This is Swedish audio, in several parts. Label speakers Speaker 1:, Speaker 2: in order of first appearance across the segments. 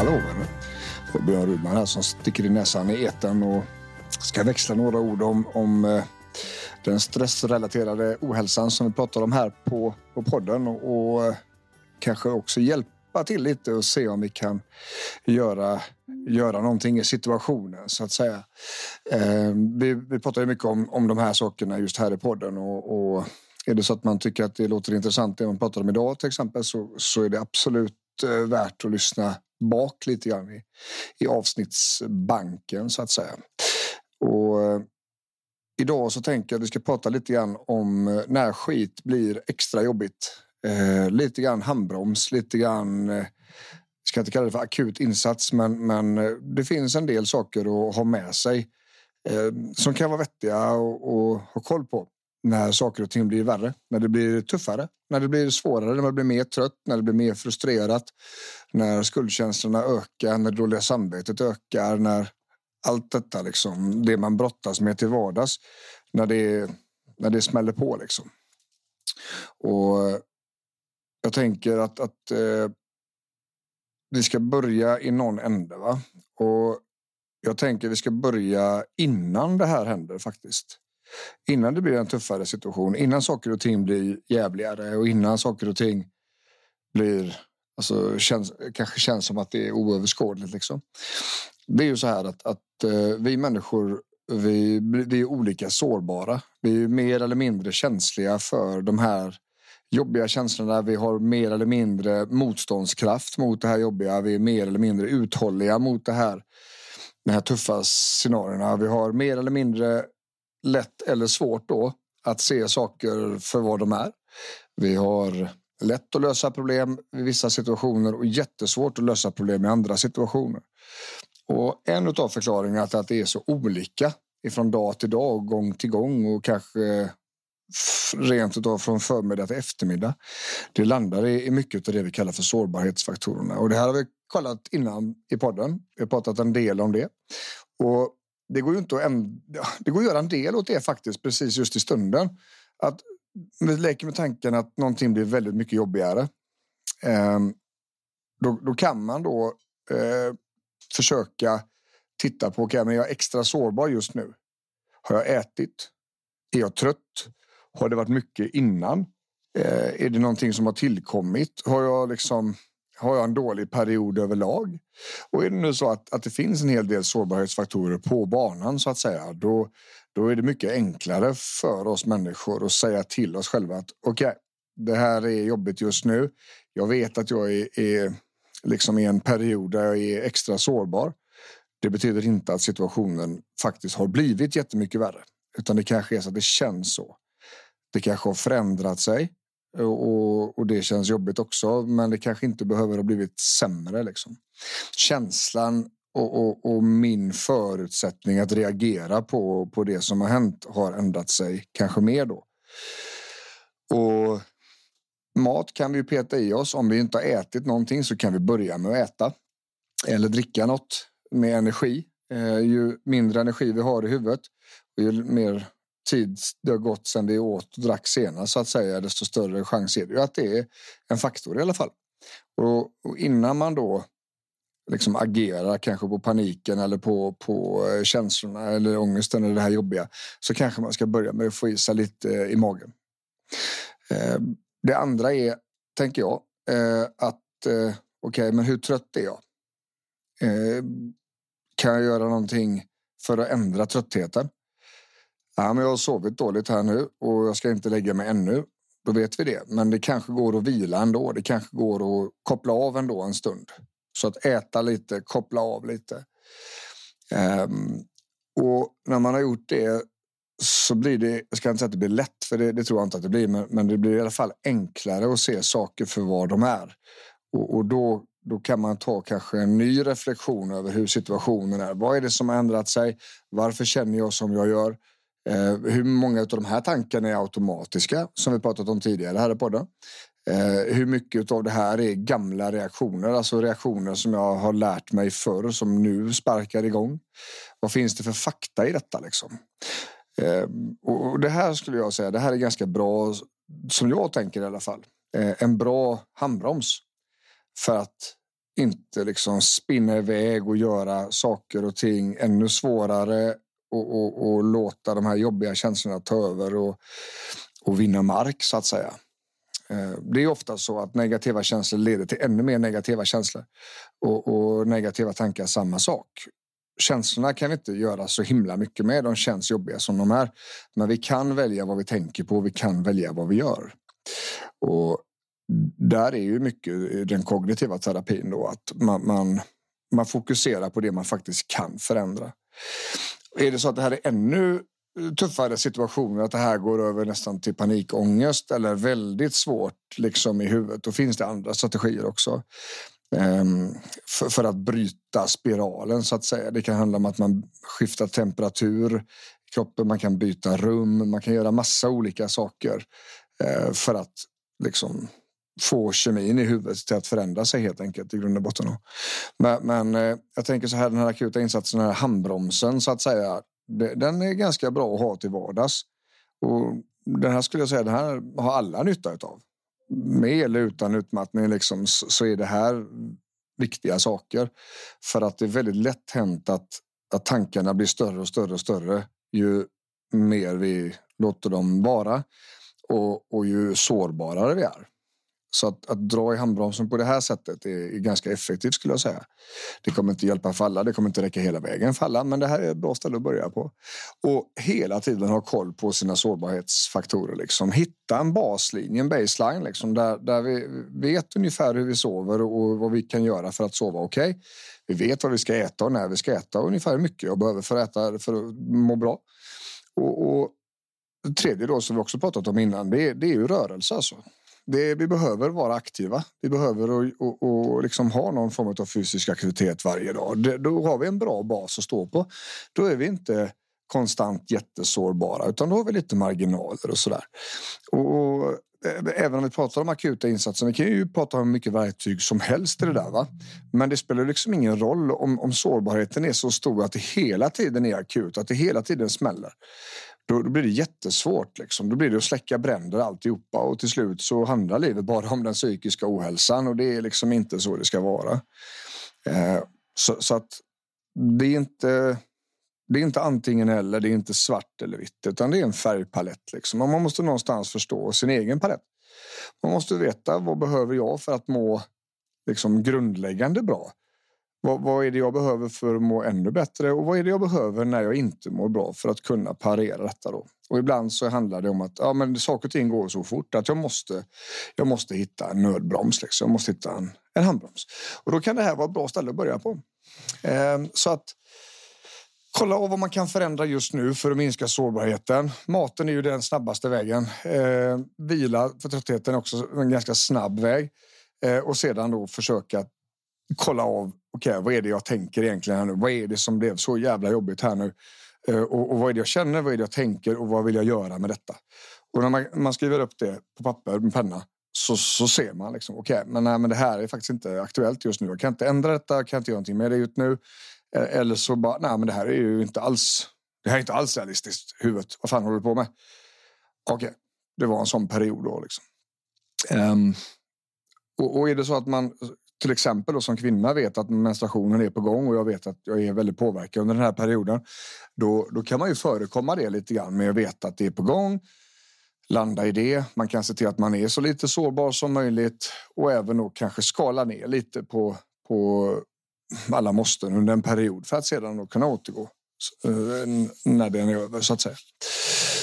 Speaker 1: Hallå vänner. Det är Björn Rudman här som sticker i näsan i eten och ska växla några ord om, om eh, den stressrelaterade ohälsan som vi pratar om här på, på podden och, och eh, kanske också hjälpa till lite och se om vi kan göra, göra någonting i situationen så att säga. Eh, vi, vi pratar ju mycket om, om de här sakerna just här i podden och, och är det så att man tycker att det låter intressant det man pratar om idag till exempel så, så är det absolut Eh, värt att lyssna bak lite grann i, i avsnittsbanken så att säga. Och eh, idag så tänker jag att vi ska prata lite grann om eh, när skit blir extra jobbigt. Eh, lite grann handbroms, lite grann eh, ska inte kalla det för akut insats, men, men eh, det finns en del saker att ha med sig eh, som kan vara vettiga och, och ha koll på när saker och ting blir värre, när det blir tuffare, när det blir svårare, när man blir mer trött, när det blir mer frustrerat, när skuldkänslorna ökar, när det dåliga samvetet ökar, när allt detta, liksom, det man brottas med till vardags, när det, när det smäller på. Liksom. Och jag tänker att, att eh, vi ska börja i någon ände. Va? Och jag tänker att vi ska börja innan det här händer faktiskt. Innan det blir en tuffare situation, innan saker och ting blir jävligare och innan saker och ting blir Alltså, känns, kanske känns som att det är oöverskådligt. Liksom. Det är ju så här att, att eh, vi människor vi, vi är olika sårbara. Vi är mer eller mindre känsliga för de här jobbiga känslorna. Vi har mer eller mindre motståndskraft mot det här jobbiga. Vi är mer eller mindre uthålliga mot det här, de här tuffa scenarierna. Vi har mer eller mindre lätt eller svårt då att se saker för vad de är. Vi har lätt att lösa problem i vissa situationer och jättesvårt att lösa problem i andra situationer. Och en av förklaringarna till att det är så olika ifrån dag till dag, gång till gång och kanske rent utav från förmiddag till eftermiddag. Det landar i mycket av det vi kallar för sårbarhetsfaktorerna och det här har vi kollat innan i podden. Vi har pratat en del om det och det går ju inte att, ändra, det går att göra en del åt det faktiskt precis just i stunden. Att vi leker med tanken att någonting blir väldigt mycket jobbigare. Eh, då, då, kan man då eh, försöka titta på, okay, men jag är extra sårbar just nu. Har jag ätit? Är jag trött? Har det varit mycket innan? Eh, är det någonting som har tillkommit? Har jag liksom har jag en dålig period överlag? Och är det nu så att, att det finns en hel del sårbarhetsfaktorer på banan så att säga, då, då är det mycket enklare för oss människor att säga till oss själva att okej, okay, det här är jobbigt just nu. Jag vet att jag är, är liksom i en period där jag är extra sårbar. Det betyder inte att situationen faktiskt har blivit jättemycket värre, utan det kanske är så att det känns så. Det kanske har förändrat sig och, och det känns jobbigt också, men det kanske inte behöver ha blivit sämre. Liksom. Känslan och, och, och, min förutsättning att reagera på, på det som har hänt har ändrat sig kanske mer då. Och mat kan vi peta i oss. Om vi inte har ätit någonting så kan vi börja med att äta eller dricka något med energi. Eh, ju mindre energi vi har i huvudet och ju mer tid det har gått sedan vi åt och drack senast så att säga, desto större chans är det ju att det är en faktor i alla fall. Och, och innan man då liksom agerar kanske på paniken eller på, på eh, känslorna eller ångesten eller det här jobbiga så kanske man ska börja med att få i sig lite eh, i magen. Eh, det andra är, tänker jag, att okej, okay, men hur trött är jag? Kan jag göra någonting för att ändra tröttheten? Ja, men jag har sovit dåligt här nu och jag ska inte lägga mig ännu. Då vet vi det. Men det kanske går att vila ändå. Det kanske går att koppla av ändå en stund. Så att äta lite, koppla av lite. Um, och när man har gjort det så blir det, jag ska inte säga att det blir lätt, för det, det tror jag inte att det blir, men, men, det blir i alla fall enklare att se saker för vad de är. Och, och då, då kan man ta kanske en ny reflektion över hur situationen är. Vad är det som har ändrat sig? Varför känner jag som jag gör? Eh, hur många av de här tankarna är automatiska, som vi pratat om tidigare här i podden? Eh, hur mycket av det här är gamla reaktioner, alltså reaktioner som jag har lärt mig förr som nu sparkar igång? Vad finns det för fakta i detta liksom? Eh, och det här skulle jag säga, det här är ganska bra, som jag tänker i alla fall, eh, en bra handbroms för att inte liksom spinna iväg och göra saker och ting ännu svårare och, och, och låta de här jobbiga känslorna ta över och, och vinna mark så att säga. Eh, det är ofta så att negativa känslor leder till ännu mer negativa känslor och, och negativa tankar samma sak. Känslorna kan vi inte göra så himla mycket med. De känns jobbiga som de är. Men vi kan välja vad vi tänker på. Vi kan välja vad vi gör. Och där är ju mycket den kognitiva terapin då att man, man, man fokuserar på det man faktiskt kan förändra. Är det så att det här är ännu eh, tuffare situationer, att det här går över nästan till panikångest eller väldigt svårt liksom i huvudet, då finns det andra strategier också. Um, för, för, att bryta spiralen så att säga. Det kan handla om att man skiftar temperatur i kroppen, man kan byta rum, man kan göra massa olika saker uh, för att liksom få kemin i huvudet till att förändra sig helt enkelt i grund och botten. Men, men eh, jag tänker så här, den här akuta insatsen, den här handbromsen så att säga, den är ganska bra att ha till vardags. Och den här skulle jag säga, den här har alla nytta av. Med eller utan utmattning liksom, så är det här viktiga saker. För att det är väldigt lätt hänt att, att tankarna blir större och större och större ju mer vi låter dem vara och, och ju sårbarare vi är. Så att, att, dra i handbromsen på det här sättet är, är, ganska effektivt skulle jag säga. Det kommer inte hjälpa för alla, det kommer inte räcka hela vägen för alla, men det här är ett bra ställe att börja på. Och hela tiden ha koll på sina sårbarhetsfaktorer. Liksom. Hitta en baslinje, en baseline, liksom, där, där vi vet ungefär hur vi sover och vad vi kan göra för att sova okej. Okay. Vi vet vad vi ska äta och när vi ska äta och ungefär hur mycket jag behöver för att äta för att må bra. Och, och det tredje då som vi också pratat om innan, det är, det är ju rörelse alltså det, vi behöver vara aktiva. Vi behöver och, och, och liksom ha någon form av fysisk aktivitet varje dag. Det, då har vi en bra bas att stå på. Då är vi inte konstant jättesårbara utan då har vi lite marginaler och sådär. Och, och eh, även om vi pratar om akuta insatser, vi kan ju prata om mycket verktyg som helst i det där. Va? Men det spelar liksom ingen roll om, om sårbarheten är så stor att det hela tiden är akut, att det hela tiden smäller. Då, då blir det jättesvårt. Liksom. Då blir det att släcka bränder alltihopa och till slut så handlar livet bara om den psykiska ohälsan och det är liksom inte så det ska vara. Eh, så, så, att det är inte. Det är inte antingen eller, det är inte svart eller vitt, utan det är en färgpalett. Liksom. Och man måste någonstans förstå sin egen palett. Man måste veta vad behöver jag för att må liksom grundläggande bra. Vad, vad, är det jag behöver för att må ännu bättre och vad är det jag behöver när jag inte mår bra för att kunna parera detta då? Och ibland så handlar det om att ja, men saker och ting går så fort att jag måste. Jag måste hitta en nödbroms. Liksom. Jag måste hitta en, en handbroms och då kan det här vara ett bra ställe att börja på. Eh, så att kolla av vad man kan förändra just nu för att minska sårbarheten. Maten är ju den snabbaste vägen. Eh, vila för tröttheten är också en ganska snabb väg eh, och sedan då försöka kolla av okej, okay, vad är det jag tänker egentligen här nu? Vad är det som blev så jävla jobbigt här nu? Eh, och, och, vad är det jag känner? Vad är det jag tänker? Och vad vill jag göra med detta? Och när man, man skriver upp det på papper med penna så, så ser man liksom okej, okay, men, nej, men det här är faktiskt inte aktuellt just nu. Jag kan inte ändra detta. Jag kan inte göra någonting med det just nu. Eh, eller så bara nej, men det här är ju inte alls. Det här är inte alls realistiskt. Huvudet. Vad fan håller du på med? Okej, okay, det var en sån period då liksom. Um, och, och är det så att man till exempel och som kvinna vet att menstruationen är på gång och jag vet att jag är väldigt påverkad under den här perioden. Då, då kan man ju förekomma det lite grann med att veta att det är på gång. Landa i det. Man kan se till att man är så lite sårbar som möjligt och även då kanske skala ner lite på, på alla måsten under en period för att sedan då kunna återgå eh, när den är över så att säga.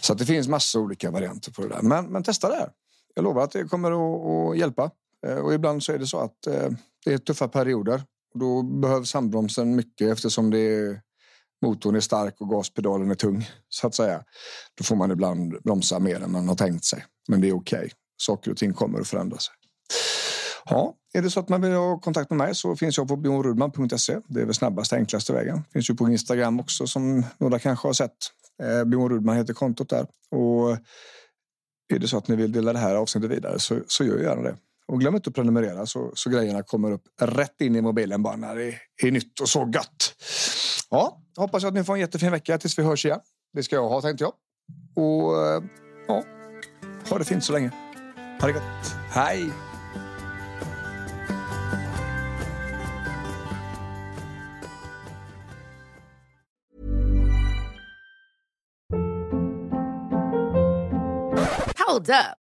Speaker 1: Så att det finns massa olika varianter på det där. Men, men testa det här. Jag lovar att det kommer att, att hjälpa. Eh, och ibland så är det så att eh, det är tuffa perioder. Och då behövs handbromsen mycket eftersom det är motorn är stark och gaspedalen är tung, så att säga. Då får man ibland bromsa mer än man har tänkt sig. Men det är okej. Okay. Saker och ting kommer att förändra sig. Ja, är det så att man vill ha kontakt med mig så finns jag på bjornrudman.se. Det är väl snabbaste, enklaste vägen. Finns ju på Instagram också som några kanske har sett. Eh, Björn Rudman heter kontot där. Och är det så att ni vill dela det här avsnittet vidare så, så gör gärna det. Och glöm inte att prenumerera så, så grejerna kommer upp rätt in i mobilen bara när det är nytt och så gött. Ja, hoppas att ni får en jättefin vecka tills vi hörs igen. Det ska jag ha tänkte jag. Och eh, ja, ha det fint så länge. Ha det gott. Hej!
Speaker 2: Hold up.